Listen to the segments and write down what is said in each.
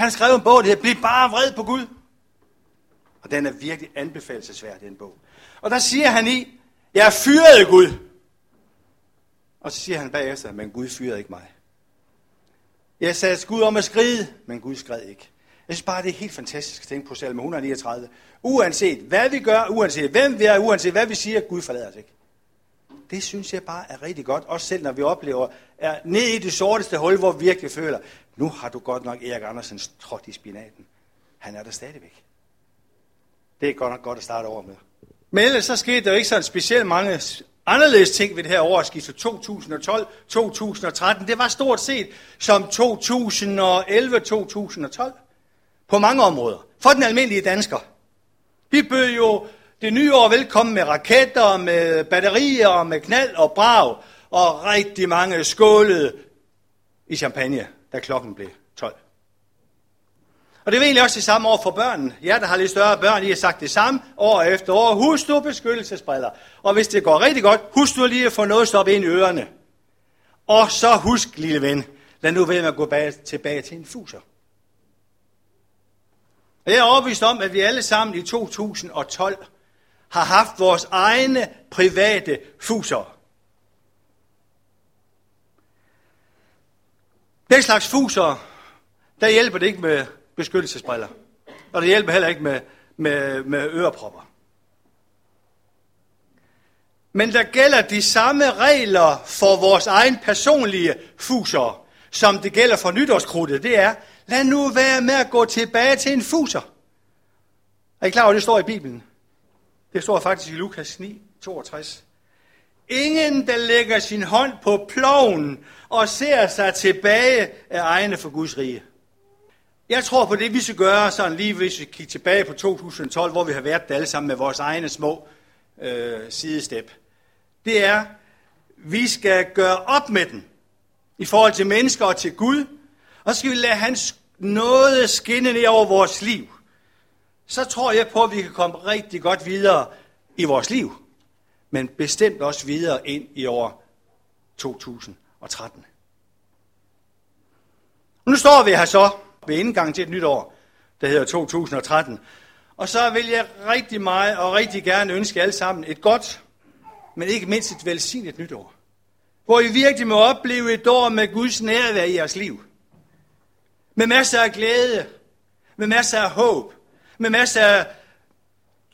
Han har skrevet en bog, der hedder Bliv bare vred på Gud. Og den er virkelig anbefalesværdig, den bog. Og der siger han i, jeg er fyret af Gud. Og så siger han bagefter, men Gud fyrede ikke mig. Jeg sagde Gud om at skride, men Gud skred ikke. Jeg synes bare, det er helt fantastisk at tænke på salme 139. Uanset hvad vi gør, uanset hvem vi er, uanset hvad vi siger, Gud forlader os ikke. Det synes jeg bare er rigtig godt, også selv når vi oplever, er ned i det sorteste hul, hvor vi virkelig føler, nu har du godt nok Erik Andersen trådt i spinaten. Han er der stadigvæk. Det er godt nok godt at starte over med. Men ellers så skete der jo ikke sådan specielt mange anderledes ting ved det her årsskifte 2012-2013. Det var stort set som 2011-2012 på mange områder. For den almindelige dansker. Vi bød jo det nye år velkommen med raketter, med batterier, med knald og brag, og rigtig mange skålede i champagne, da klokken blev 12. Og det var egentlig også det samme år for børnene. Ja, der har lidt større børn, I har sagt det samme år efter år. Husk du beskyttelsesbriller. Og hvis det går rigtig godt, husk du lige at få noget stoppet ind i ørerne. Og så husk, lille ven, lad nu være med at gå bag, tilbage til en fuser. Og jeg er overbevist om, at vi alle sammen i 2012 har haft vores egne private fuser. Den slags fuser, der hjælper det ikke med beskyttelsesbriller. Og det hjælper heller ikke med, med, med ørepropper. Men der gælder de samme regler for vores egen personlige fuser, som det gælder for nytårskrudtet. Det er, lad nu være med at gå tilbage til en fuser. Er I klar over, det står i Bibelen? Det står faktisk i Lukas 9, 62. Ingen, der lægger sin hånd på ploven og ser sig tilbage, er egne for Guds rige. Jeg tror på det, vi skal gøre, sådan lige hvis vi kigger tilbage på 2012, hvor vi har været der alle sammen med vores egne små øh, sidestep. Det er, vi skal gøre op med den i forhold til mennesker og til Gud, og så skal vi lade hans nåde skinne ned over vores liv. Så tror jeg på, at vi kan komme rigtig godt videre i vores liv, men bestemt også videre ind i år 2013. Nu står vi her så ved indgangen til et nyt år, der hedder 2013. Og så vil jeg rigtig meget og rigtig gerne ønske alle sammen et godt, men ikke mindst et velsignet nytår. Hvor I virkelig må opleve et år med Guds nærvær i jeres liv. Med masser af glæde, med masser af håb, med masser af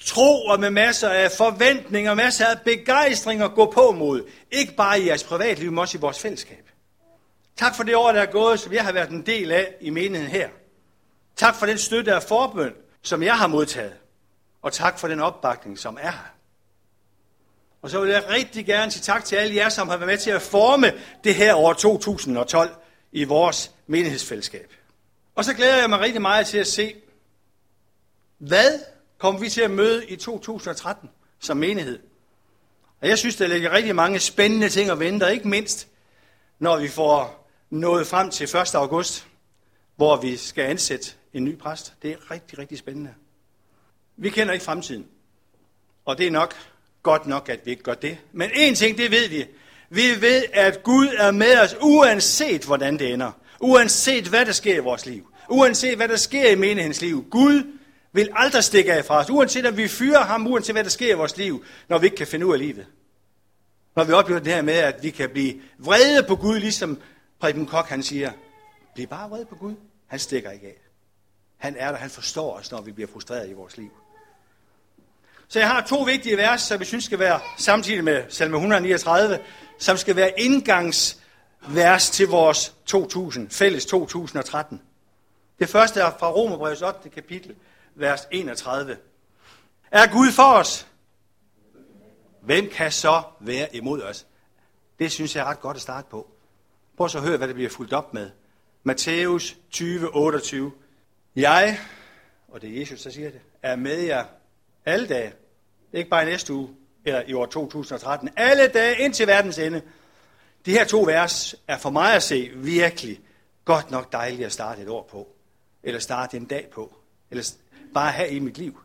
tro og med masser af forventninger, masser af begejstring at gå på mod. Ikke bare i jeres privatliv, men også i vores fællesskab. Tak for det år, der er gået, som jeg har været en del af i menigheden her. Tak for den støtte af forbøn, som jeg har modtaget. Og tak for den opbakning, som er her. Og så vil jeg rigtig gerne sige tak til alle jer, som har været med til at forme det her år 2012 i vores menighedsfællesskab. Og så glæder jeg mig rigtig meget til at se, hvad kommer vi til at møde i 2013 som menighed. Og jeg synes, der ligger rigtig mange spændende ting at vente, ikke mindst når vi får nået frem til 1. august, hvor vi skal ansætte en ny præst. Det er rigtig, rigtig spændende. Vi kender ikke fremtiden. Og det er nok godt nok, at vi ikke gør det. Men en ting, det ved vi. Vi ved, at Gud er med os, uanset hvordan det ender. Uanset hvad der sker i vores liv. Uanset hvad der sker i menighedens liv. Gud vil aldrig stikke af fra os. Uanset om vi fyrer ham, uanset hvad der sker i vores liv, når vi ikke kan finde ud af livet. Når vi oplever det her med, at vi kan blive vrede på Gud, ligesom Preben Kok han siger, bliv bare vred på Gud. Han stikker ikke af. Han er der, han forstår os, når vi bliver frustreret i vores liv. Så jeg har to vigtige vers, som vi synes skal være samtidig med salme 139, som skal være indgangsvers til vores 2000, fælles 2013. Det første er fra Romerbrevets 8. kapitel, vers 31. Er Gud for os? Hvem kan så være imod os? Det synes jeg er ret godt at starte på. Prøv så at høre, hvad det bliver fuldt op med. Matthæus 20, 28. Jeg, og det er Jesus, der siger det, er med jer alle dage. Ikke bare i næste uge, eller i år 2013. Alle dage indtil verdens ende. De her to vers er for mig at se virkelig godt nok dejligt at starte et år på. Eller starte en dag på. Eller bare have i mit liv.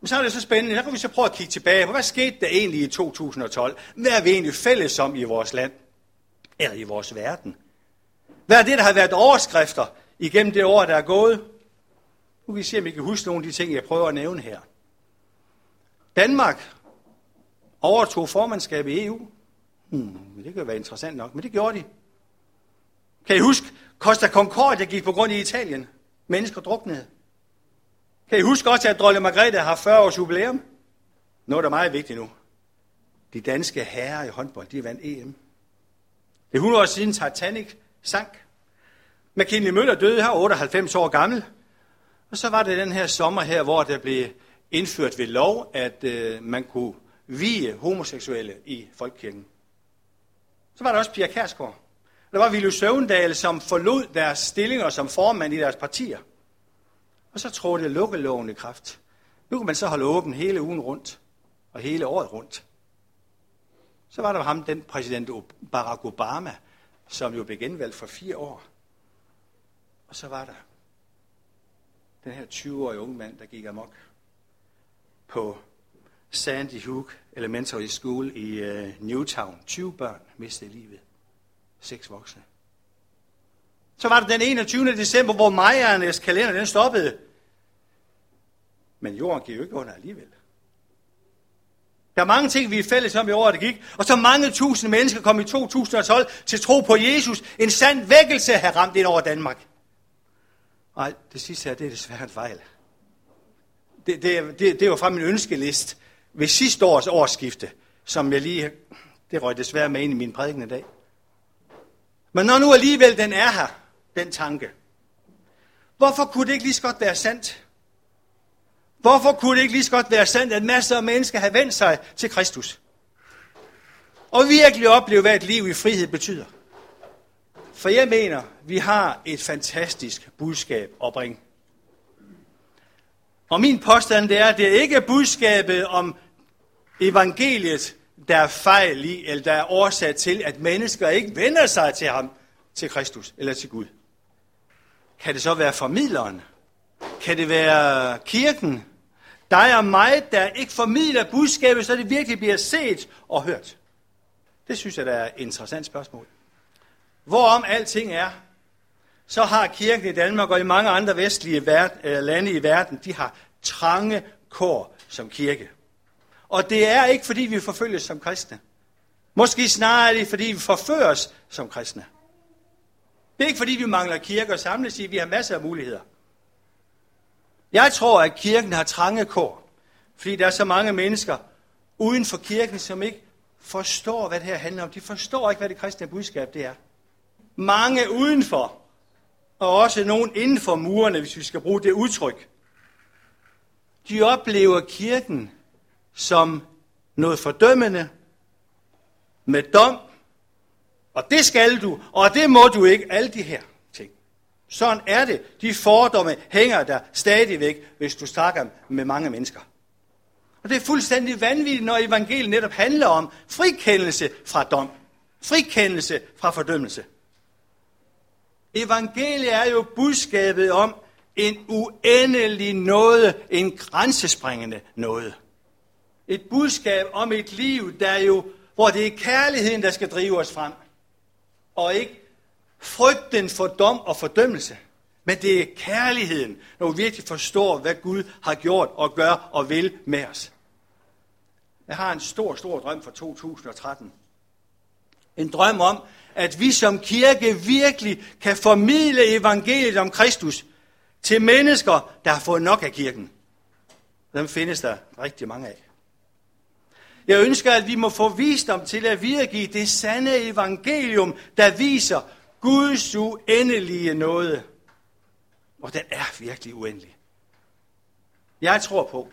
Men så er det så spændende, så kan vi så prøve at kigge tilbage på, hvad skete der egentlig i 2012? Hvad er vi egentlig fælles om i vores land? Eller i vores verden? Hvad er det, der har været overskrifter igennem det år, der er gået. Nu kan vi se, om vi kan huske nogle af de ting, jeg prøver at nævne her. Danmark overtog formandskabet i EU. Hmm, det kan være interessant nok, men det gjorde de. Kan I huske, Costa Concordia gik på grund i Italien. Mennesker druknede. Kan I huske også, at dronning Margrethe har 40 års jubilæum? Noget, der er meget vigtigt nu. De danske herrer i håndbold, de vandt EM. Det er 100 år siden Titanic sank. McKinley Møller døde her, 98 år gammel. Og så var det den her sommer her, hvor der blev indført ved lov, at øh, man kunne vige homoseksuelle i folkekirken. Så var der også Pia Kærsgaard. Der var Ville Søvendal, som forlod deres stillinger som formand i deres partier. Og så trådte lukkeloven i kraft. Nu kan man så holde åben hele ugen rundt, og hele året rundt. Så var der ham, den præsident Barack Obama, som jo blev genvalgt for fire år. Og så var der den her 20-årige unge mand, der gik amok på Sandy Hook Elementary School i uh, Newtown. 20 børn mistede livet. Seks voksne. Så var det den 21. december, hvor majernes kalender den stoppede. Men jorden gik jo ikke under alligevel. Der er mange ting, vi er fælles om i året, der gik. Og så mange tusind mennesker kom i 2012 til tro på Jesus. En sand vækkelse har ramt ind over Danmark. Nej, det sidste her, det er desværre en fejl. Det, det, det, det var fra min ønskeliste ved sidste års årsskifte, som jeg lige, det røg desværre med ind i min prædiken i dag. Men når nu alligevel den er her, den tanke, hvorfor kunne det ikke lige så godt være sandt? Hvorfor kunne det ikke lige så godt være sandt, at masser af mennesker har vendt sig til Kristus? Og virkelig opleve, hvad et liv i frihed betyder. For jeg mener, vi har et fantastisk budskab at bringe. Og min påstand det er, at det er ikke budskabet om evangeliet, der er fejl i, eller der er årsag til, at mennesker ikke vender sig til ham, til Kristus eller til Gud. Kan det så være formidleren? Kan det være kirken? Der og mig, der ikke formidler budskabet, så det virkelig bliver set og hørt. Det synes jeg, der er et interessant spørgsmål. Hvorom alting er, så har kirken i Danmark og i mange andre vestlige lande i verden, de har trange kår som kirke. Og det er ikke, fordi vi forfølges som kristne. Måske snarere er det, fordi vi forføres som kristne. Det er ikke, fordi vi mangler kirke og samles i. Vi har masser af muligheder. Jeg tror, at kirken har trange kår, fordi der er så mange mennesker uden for kirken, som ikke forstår, hvad det her handler om. De forstår ikke, hvad det kristne budskab det er. Mange udenfor, og også nogen inden for murene, hvis vi skal bruge det udtryk, de oplever kirken som noget fordømmende, med dom, og det skal du, og det må du ikke, alle de her ting. Sådan er det. De fordomme hænger der stadigvæk, hvis du snakker med mange mennesker. Og det er fuldstændig vanvittigt, når evangeliet netop handler om frikendelse fra dom. Frikendelse fra fordømmelse. Evangeliet er jo budskabet om en uendelig noget, en grænsespringende noget. Et budskab om et liv, der jo, hvor det er kærligheden, der skal drive os frem. Og ikke frygten for dom og fordømmelse. Men det er kærligheden, når vi virkelig forstår, hvad Gud har gjort og gør og vil med os. Jeg har en stor, stor drøm for 2013. En drøm om, at vi som kirke virkelig kan formidle evangeliet om Kristus til mennesker, der har fået nok af kirken. Dem findes der rigtig mange af. Jeg ønsker, at vi må få visdom til at videregive det sande evangelium, der viser Guds uendelige nåde. Og den er virkelig uendelig. Jeg tror på,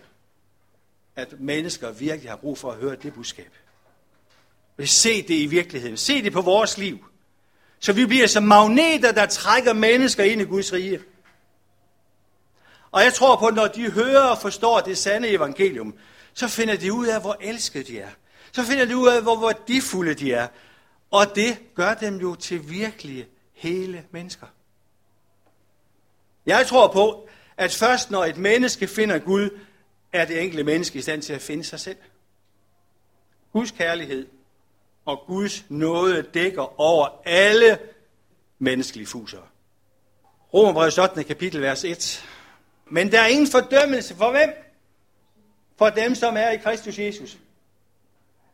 at mennesker virkelig har brug for at høre det budskab. Se det i virkeligheden. Se det på vores liv. Så vi bliver som magneter, der trækker mennesker ind i Guds rige. Og jeg tror på, at når de hører og forstår det sande evangelium, så finder de ud af, hvor elskede de er. Så finder de ud af, hvor værdifulde de er. Og det gør dem jo til virkelige hele mennesker. Jeg tror på, at først når et menneske finder Gud, er det enkelte menneske i stand til at finde sig selv. Guds kærlighed og Guds nåde dækker over alle menneskelige fuser. Romerbrevet 8. kapitel, vers 1. Men der er ingen fordømmelse for hvem? For dem, som er i Kristus Jesus.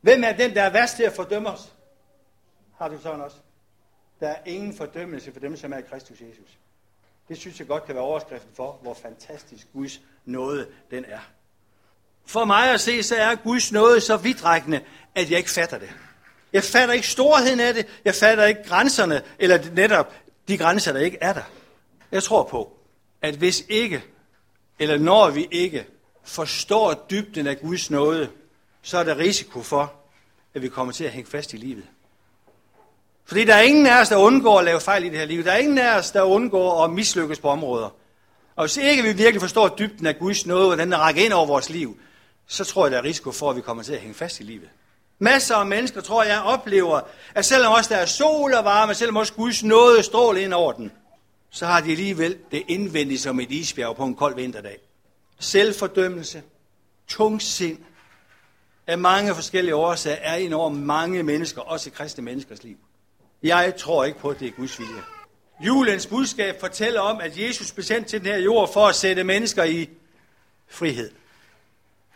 Hvem er den, der er værst til at fordømme os? Har du sådan også? Der er ingen fordømmelse for dem, som er i Kristus Jesus. Det synes jeg godt kan være overskriften for, hvor fantastisk Guds nåde den er. For mig at se, så er Guds nåde så vidtrækkende, at jeg ikke fatter det. Jeg fatter ikke storheden af det. Jeg fatter ikke grænserne, eller netop de grænser, der ikke er der. Jeg tror på, at hvis ikke, eller når vi ikke forstår dybden af Guds nåde, så er der risiko for, at vi kommer til at hænge fast i livet. Fordi der er ingen af os, der undgår at lave fejl i det her liv. Der er ingen af os, der undgår at mislykkes på områder. Og hvis ikke vi virkelig forstår dybden af Guds nåde, hvordan den rækker ind over vores liv, så tror jeg, der er risiko for, at vi kommer til at hænge fast i livet. Masser af mennesker, tror jeg, oplever, at selvom også der er sol og varme, selvom også Guds nåde stråler ind over den, så har de alligevel det indvendigt som et isbjerg på en kold vinterdag. Selvfordømmelse, tungsind, af mange forskellige årsager er ind over mange mennesker, også i kristne menneskers liv. Jeg tror ikke på, at det er Guds vilje. Julens budskab fortæller om, at Jesus blev sendt til den her jord for at sætte mennesker i frihed.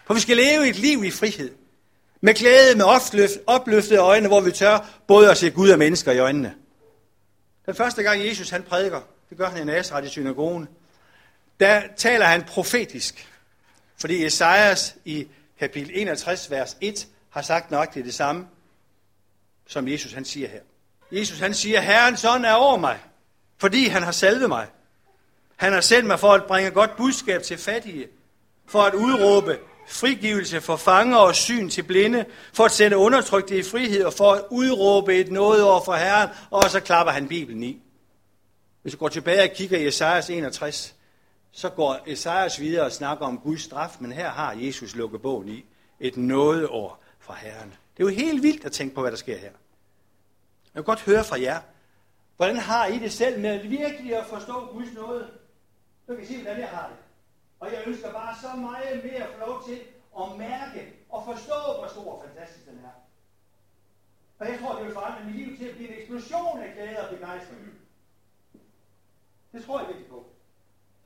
For vi skal leve et liv i frihed. Med glæde, med opløftede øjne, hvor vi tør både at se Gud og mennesker i øjnene. Den første gang Jesus han prædiker, det gør han i Nazareth i synagogen, der taler han profetisk. Fordi Esajas i kapitel 61, vers 1 har sagt nøjagtigt det samme, som Jesus han siger her. Jesus han siger, Herrens ånd er over mig, fordi han har salvet mig. Han har sendt mig for at bringe godt budskab til fattige, for at udråbe frigivelse for fanger og syn til blinde, for at sætte undertrykte i frihed og for at udråbe et noget over for Herren, og så klapper han Bibelen i. Hvis du går tilbage og kigger i Esajas 61, så går Esajas videre og snakker om Guds straf, men her har Jesus lukket bogen i. Et nådeår fra Herren. Det er jo helt vildt at tænke på, hvad der sker her. Jeg vil godt høre fra jer, hvordan har I det selv med virkelig at forstå Guds nåde? Så kan I sige, hvordan jeg har det. Og jeg ønsker bare så meget mere at få lov til at mærke og forstå, hvor stor og fantastisk den er. Og jeg tror, det vil forandre mit liv til at blive en eksplosion af glæde og begejstring. Det tror jeg virkelig på.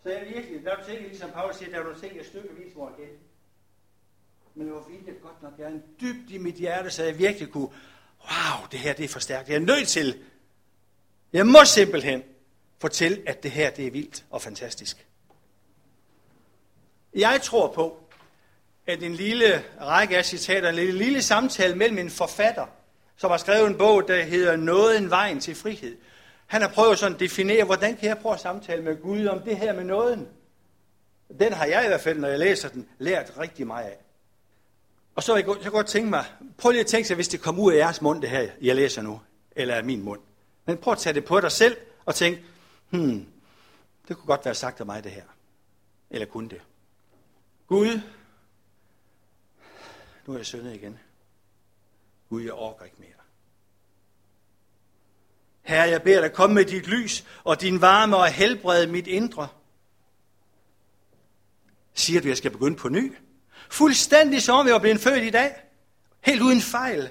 Så jeg virkelig, der er ting, ligesom Paulus siger, der er nogle ting, jeg stykkevis hvor erkende. Men det var fint, det godt nok gerne dybt i mit hjerte, så jeg virkelig kunne, wow, det her det er for stærkt. Jeg er nødt til, jeg må simpelthen fortælle, at det her det er vildt og fantastisk. Jeg tror på, at en lille række af citater, en lille, lille samtale mellem en forfatter, som har skrevet en bog, der hedder Noget en vejen til frihed. Han har prøvet sådan at definere, hvordan kan jeg prøve at samtale med Gud om det her med nåden. Den har jeg i hvert fald, når jeg læser den, lært rigtig meget af. Og så vil jeg, jeg godt tænke mig, prøv lige at tænke sig, hvis det kom ud af jeres mund, det her, jeg læser nu, eller af min mund. Men prøv at tage det på dig selv og tænk, hmm, det kunne godt være sagt af mig det her. Eller kunne det? Gud, nu er jeg syndet igen. Gud, jeg orker ikke mere. Herre, jeg beder dig, komme med dit lys og din varme og helbrede mit indre. Siger du, jeg skal begynde på ny? Fuldstændig som om jeg var blevet født i dag. Helt uden fejl.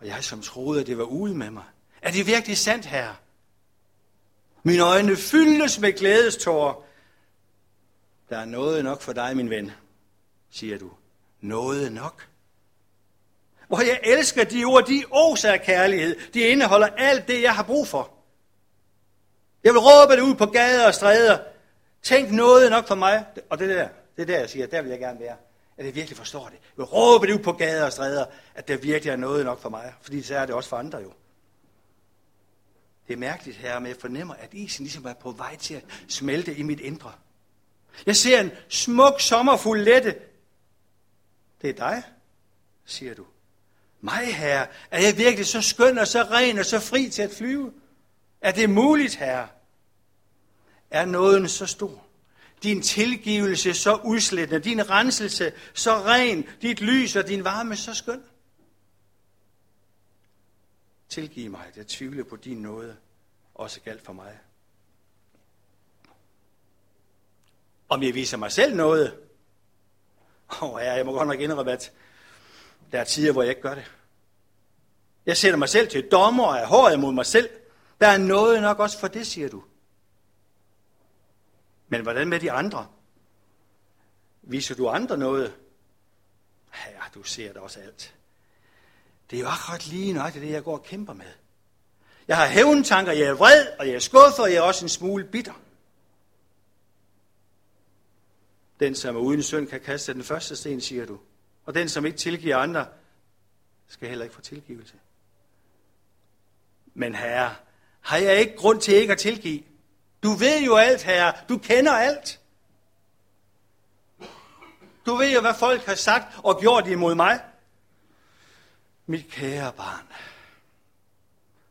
Og jeg som troede, at det var ude med mig. Er det virkelig sandt, herre? Mine øjne fyldes med glædestårer. Der er noget nok for dig, min ven, siger du. Noget nok? Hvor jeg elsker de ord, de oser af kærlighed. De indeholder alt det, jeg har brug for. Jeg vil råbe det ud på gader og stræder. Tænk noget nok for mig. Og det der, det der, jeg siger, der vil jeg gerne være. At jeg virkelig forstår det. Jeg vil råbe det ud på gader og stræder, at der virkelig er noget nok for mig. Fordi så er det også for andre jo. Det er mærkeligt her, men jeg fornemmer, at isen ligesom er på vej til at smelte i mit indre. Jeg ser en smuk, sommerfuld lette. Det er dig, siger du. Mig, herre, er jeg virkelig så skøn og så ren og så fri til at flyve? Er det muligt, herre? Er nåden så stor? Din tilgivelse så udslættende, din renselse så ren, dit lys og din varme så skøn? Tilgiv mig, at jeg tvivler på din nåde, også galt for mig. Om jeg viser mig selv noget? Åh, oh, ja, jeg må godt nok indrømme, at der er tider, hvor jeg ikke gør det. Jeg sætter mig selv til dommer og er hård mod mig selv. Der er noget nok også for det, siger du. Men hvordan med de andre? Viser du andre noget? Ja, du ser det også alt. Det er jo akkurat lige nok det, jeg går og kæmper med. Jeg har hævntanker, jeg er vred, og jeg er skuffet, og jeg er også en smule bitter. Den, som er uden synd, kan kaste den første sten, siger du. Og den, som ikke tilgiver andre, skal heller ikke få tilgivelse. Men herre, har jeg ikke grund til ikke at tilgive? Du ved jo alt, herre. Du kender alt. Du ved jo, hvad folk har sagt og gjort imod mig. Mit kære barn,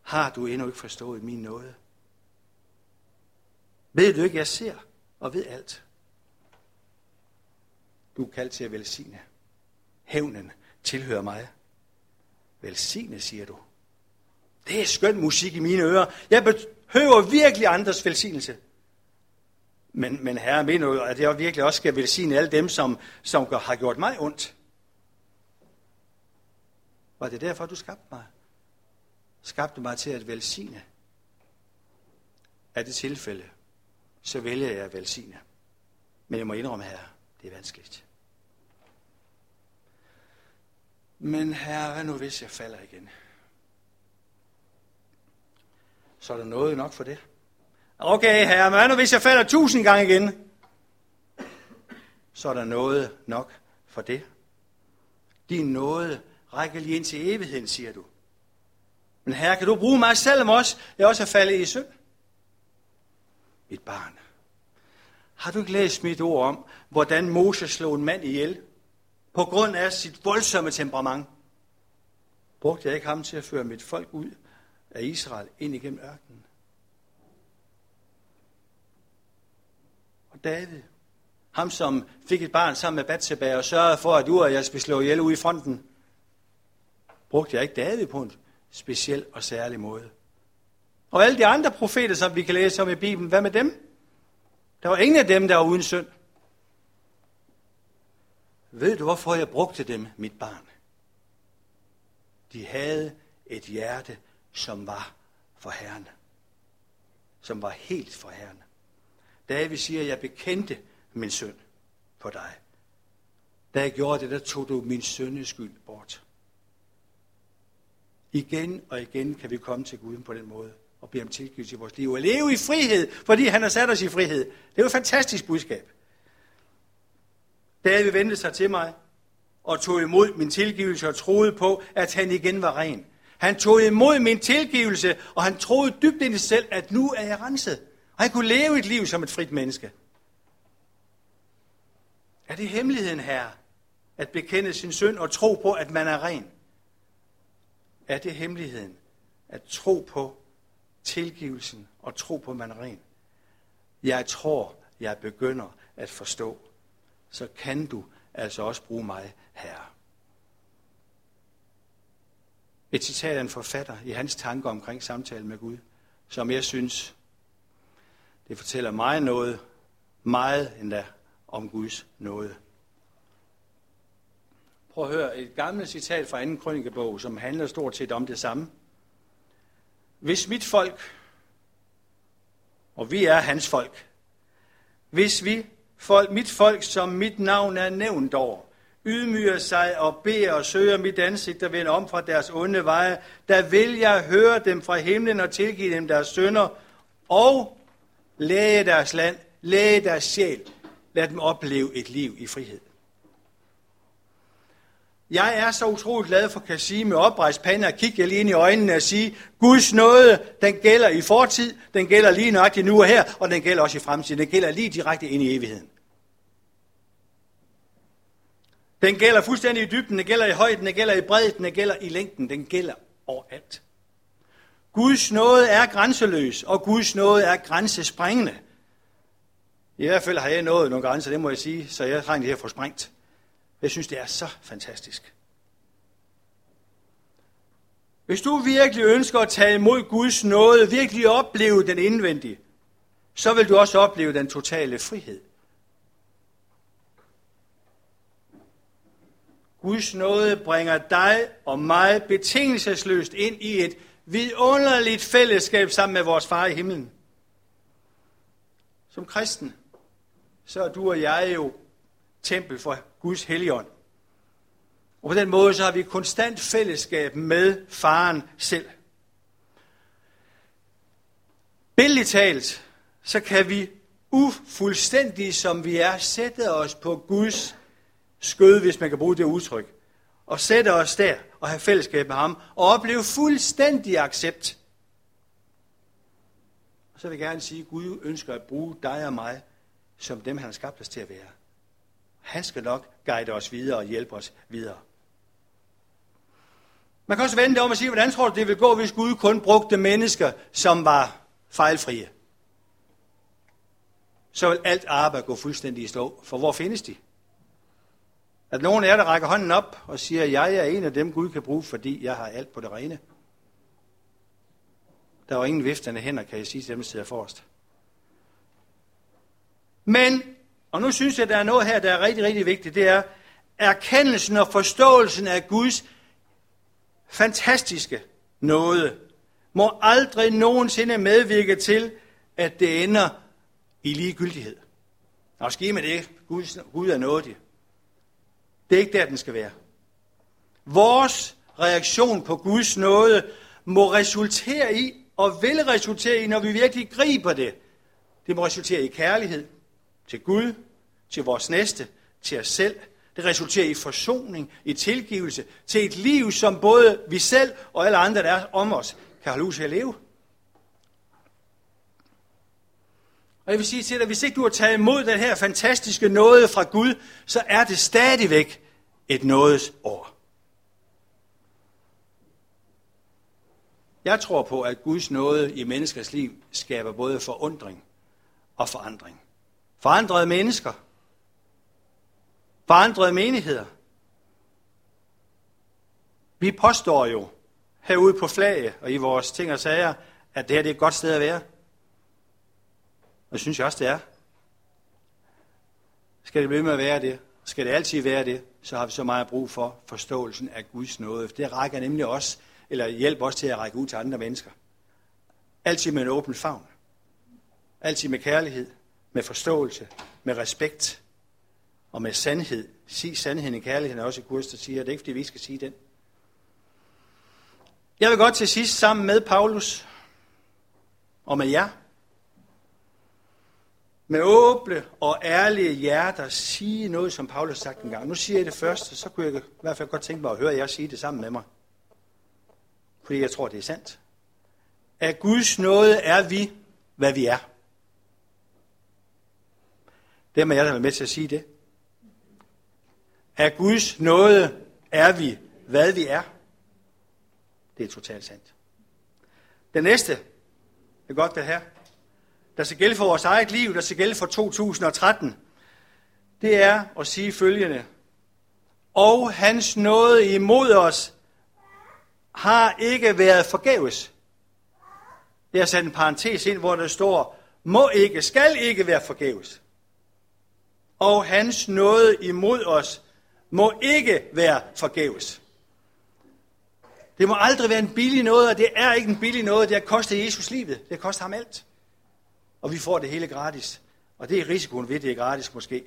har du endnu ikke forstået min nåde? Ved du ikke, jeg ser og ved alt? Du er kaldt til at velsigne. Hævnen tilhører mig. Velsigne, siger du. Det er skøn musik i mine ører. Jeg behøver virkelig andres velsignelse. Men, men herre, mener du, at jeg virkelig også skal velsigne alle dem, som, som har gjort mig ondt? Var det derfor, du skabte mig? Skabte mig til at velsigne? Er det tilfælde, så vælger jeg at velsigne. Men jeg må indrømme her, det er vanskeligt. Men herre, hvad nu hvis jeg falder igen? Så er der noget nok for det. Okay, herre, men hvad nu hvis jeg falder tusind gange igen? Så er der noget nok for det. Din nåde rækker lige ind til evigheden, siger du. Men herre, kan du bruge mig selv også jeg også er faldet i synd? Mit barn, har du ikke læst mit ord om, hvordan Moses slog en mand ihjel? På grund af sit voldsomme temperament. Brugte jeg ikke ham til at føre mit folk ud af Israel ind igennem ørkenen? Og David, ham som fik et barn sammen med Batseba og sørgede for, at Urias blev slået ihjel ude i fronten, brugte jeg ikke David på en speciel og særlig måde. Og alle de andre profeter, som vi kan læse om i Bibelen, hvad med dem? Der var ingen af dem, der var uden synd. Ved du, hvorfor jeg brugte dem, mit barn? De havde et hjerte, som var for Herren. Som var helt for Herren. David siger, jeg bekendte min synd på dig. Da jeg gjorde det, der tog du min syndeskyld bort. Igen og igen kan vi komme til Gud på den måde og bede om tilgivelse i vores liv og leve i frihed, fordi han har sat os i frihed. Det er jo et fantastisk budskab. David vendte sig til mig og tog imod min tilgivelse og troede på, at han igen var ren. Han tog imod min tilgivelse, og han troede dybt ind i sig selv, at nu er jeg renset. Og han kunne leve et liv som et frit menneske. Er det hemmeligheden her, at bekende sin synd og tro på, at man er ren? Er det hemmeligheden, at tro på tilgivelsen og tro på, at man er ren? Jeg tror, jeg begynder at forstå. Så kan du altså også bruge mig her. Et citat af en forfatter i hans tanker omkring samtalen med Gud, som jeg synes, det fortæller mig noget, meget endda om Guds nåde. Prøv at høre et gammelt citat fra anden krønikebog, som handler stort set om det samme. Hvis mit folk, og vi er hans folk, hvis vi, folk, mit folk, som mit navn er nævnt over, ydmyger sig og beder og søger mit ansigt og vender om fra deres onde veje, der vil jeg høre dem fra himlen og tilgive dem deres sønder og læge deres land, læge deres sjæl. Lad dem opleve et liv i frihed. Jeg er så utroligt glad for at sige med oprejst pande og kigge lige ind i øjnene og sige, Guds nåde, den gælder i fortid, den gælder lige nøjagtigt nu og her, og den gælder også i fremtiden. Den gælder lige direkte ind i evigheden. Den gælder fuldstændig i dybden, den gælder i højden, den gælder i bredden, den gælder i længden, den gælder overalt. Guds nåde er grænseløs, og Guds nåde er grænsesprængende. I hvert fald har jeg nået nogle grænser, det må jeg sige, så jeg trænger det her få sprængt. Jeg synes, det er så fantastisk. Hvis du virkelig ønsker at tage imod Guds nåde, virkelig opleve den indvendige, så vil du også opleve den totale frihed. Guds nåde bringer dig og mig betingelsesløst ind i et vidunderligt fællesskab sammen med vores far i himlen. Som kristen, så er du og jeg jo tempel for Guds helligånd. Og på den måde, så har vi konstant fællesskab med faren selv. Billigt talt, så kan vi ufuldstændige som vi er, sætte os på Guds skød, hvis man kan bruge det udtryk, og sætte os der og have fællesskab med ham, og opleve fuldstændig accept. Og så vil jeg gerne sige, at Gud ønsker at bruge dig og mig, som dem han har skabt os til at være. Han skal nok guide os videre og hjælpe os videre. Man kan også vende det om og sige, hvordan tror du, det vil gå, hvis Gud kun brugte mennesker, som var fejlfrie? Så vil alt arbejde gå fuldstændig i stå. For hvor findes de? At nogen af jer, der rækker hånden op og siger, at jeg er en af dem, Gud kan bruge, fordi jeg har alt på det rene. Der var ingen viftende hænder, kan jeg sige til dem, der sidder forrest. Men, og nu synes jeg, at der er noget her, der er rigtig, rigtig vigtigt, det er erkendelsen og forståelsen af Guds fantastiske nåde må aldrig nogensinde medvirke til, at det ender i ligegyldighed. Og ske med det, Gud, Gud er nådig. Det er ikke der, den skal være. Vores reaktion på Guds nåde må resultere i, og vil resultere i, når vi virkelig griber det. Det må resultere i kærlighed til Gud, til vores næste, til os selv. Det resulterer i forsoning, i tilgivelse, til et liv, som både vi selv og alle andre, der er om os, kan holde ud til at leve. Og jeg vil sige til dig, hvis ikke du har taget imod den her fantastiske nåde fra Gud, så er det stadigvæk et nådes år. Jeg tror på, at Guds nåde i menneskers liv skaber både forundring og forandring. Forandrede mennesker. Forandrede menigheder. Vi påstår jo herude på flaget og i vores ting og sager, at det her det er et godt sted at være. Og det synes jeg også, det er. Skal det blive med at være det? Skal det altid være det? Så har vi så meget brug for forståelsen af Guds nåde. Det rækker nemlig også, eller hjælper os til at række ud til andre mennesker. Altid med en åben favn. Altid med kærlighed, med forståelse, med respekt og med sandhed. Sig sandheden i kærligheden er også i kurs, der siger, at det er ikke, fordi vi skal sige den. Jeg vil godt til sidst sammen med Paulus og med jer med åbne og ærlige hjerter sige noget, som Paulus sagt en gang. Nu siger jeg det første, så kunne jeg i hvert fald godt tænke mig at høre jer sige det sammen med mig. Fordi jeg tror, det er sandt. Af Guds nåde er vi, hvad vi er. Det er jeg, der er med til at sige det. Af Guds nåde er vi, hvad vi er. Det er totalt sandt. Det næste, det er godt det her der skal gælde for vores eget liv, der skal gælde for 2013, det er at sige følgende. Og hans nåde imod os har ikke været forgæves. Jeg har sat en parentes ind, hvor der står, må ikke, skal ikke være forgæves. Og hans nåde imod os må ikke være forgæves. Det må aldrig være en billig noget, og det er ikke en billig noget. Det har kostet Jesus livet. Det har kostet ham alt og vi får det hele gratis. Og det er risikoen ved, at det er gratis måske.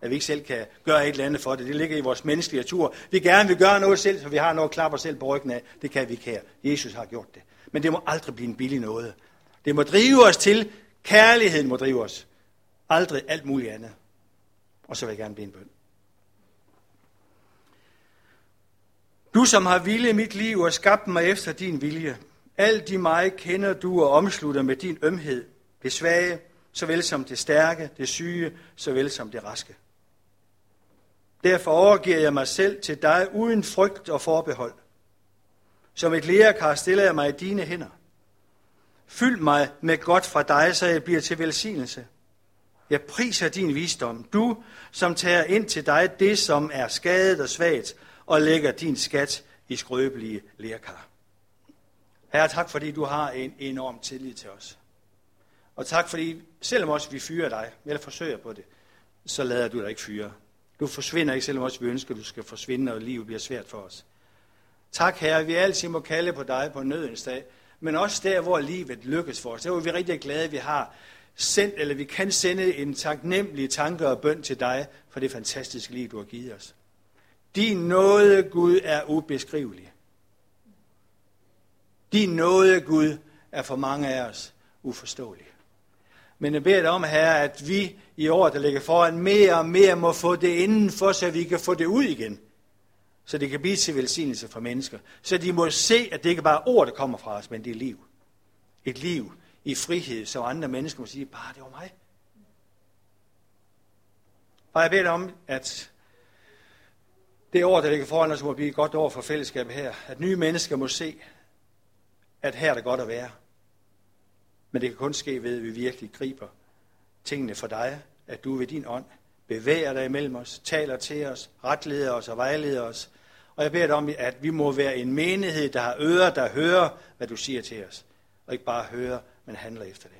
At vi ikke selv kan gøre et eller andet for det. Det ligger i vores menneskelige natur. Vi gerne vil gøre noget selv, så vi har noget at klappe os selv på ryggen af. Det kan vi ikke her. Jesus har gjort det. Men det må aldrig blive en billig noget. Det må drive os til. Kærligheden må drive os. Aldrig alt muligt andet. Og så vil jeg gerne blive en bøn. Du, som har vilje mit liv og skabt mig efter din vilje. Alt i mig kender du og omslutter med din ømhed det svage, såvel som det stærke, det syge, såvel som det raske. Derfor overgiver jeg mig selv til dig uden frygt og forbehold. Som et lærerkar stiller jeg mig i dine hænder. Fyld mig med godt fra dig, så jeg bliver til velsignelse. Jeg priser din visdom, du som tager ind til dig det, som er skadet og svagt, og lægger din skat i skrøbelige lærkar. Herre, tak fordi du har en enorm tillid til os. Og tak fordi, selvom også vi fyrer dig, eller forsøger på det, så lader du dig ikke fyre. Du forsvinder ikke, selvom også vi ønsker, at du skal forsvinde, og livet bliver svært for os. Tak, Herre, vi altid må kalde på dig på nødens dag, men også der, hvor livet lykkes for os. Der er vi rigtig glade, at vi har sendt, eller vi kan sende en taknemmelig tanke og bøn til dig for det fantastiske liv, du har givet os. Din nåde, Gud, er ubeskrivelig. Din nåde, Gud, er for mange af os uforståelig. Men jeg beder dig om, Herre, at vi i år, der ligger foran, mere og mere må få det indenfor, så vi kan få det ud igen. Så det kan blive til velsignelse for mennesker. Så de må se, at det ikke bare er ord, der kommer fra os, men det er liv. Et liv i frihed, så andre mennesker må sige, bare det var mig. Og jeg beder dig om, at det år, der ligger foran os, må blive et godt år for fællesskabet her. At nye mennesker må se, at her er det godt at være. Men det kan kun ske ved, at vi virkelig griber tingene for dig, at du ved din ånd bevæger dig imellem os, taler til os, retleder os og vejleder os. Og jeg beder dig om, at vi må være en menighed, der har ører, der hører, hvad du siger til os. Og ikke bare hører, men handler efter det.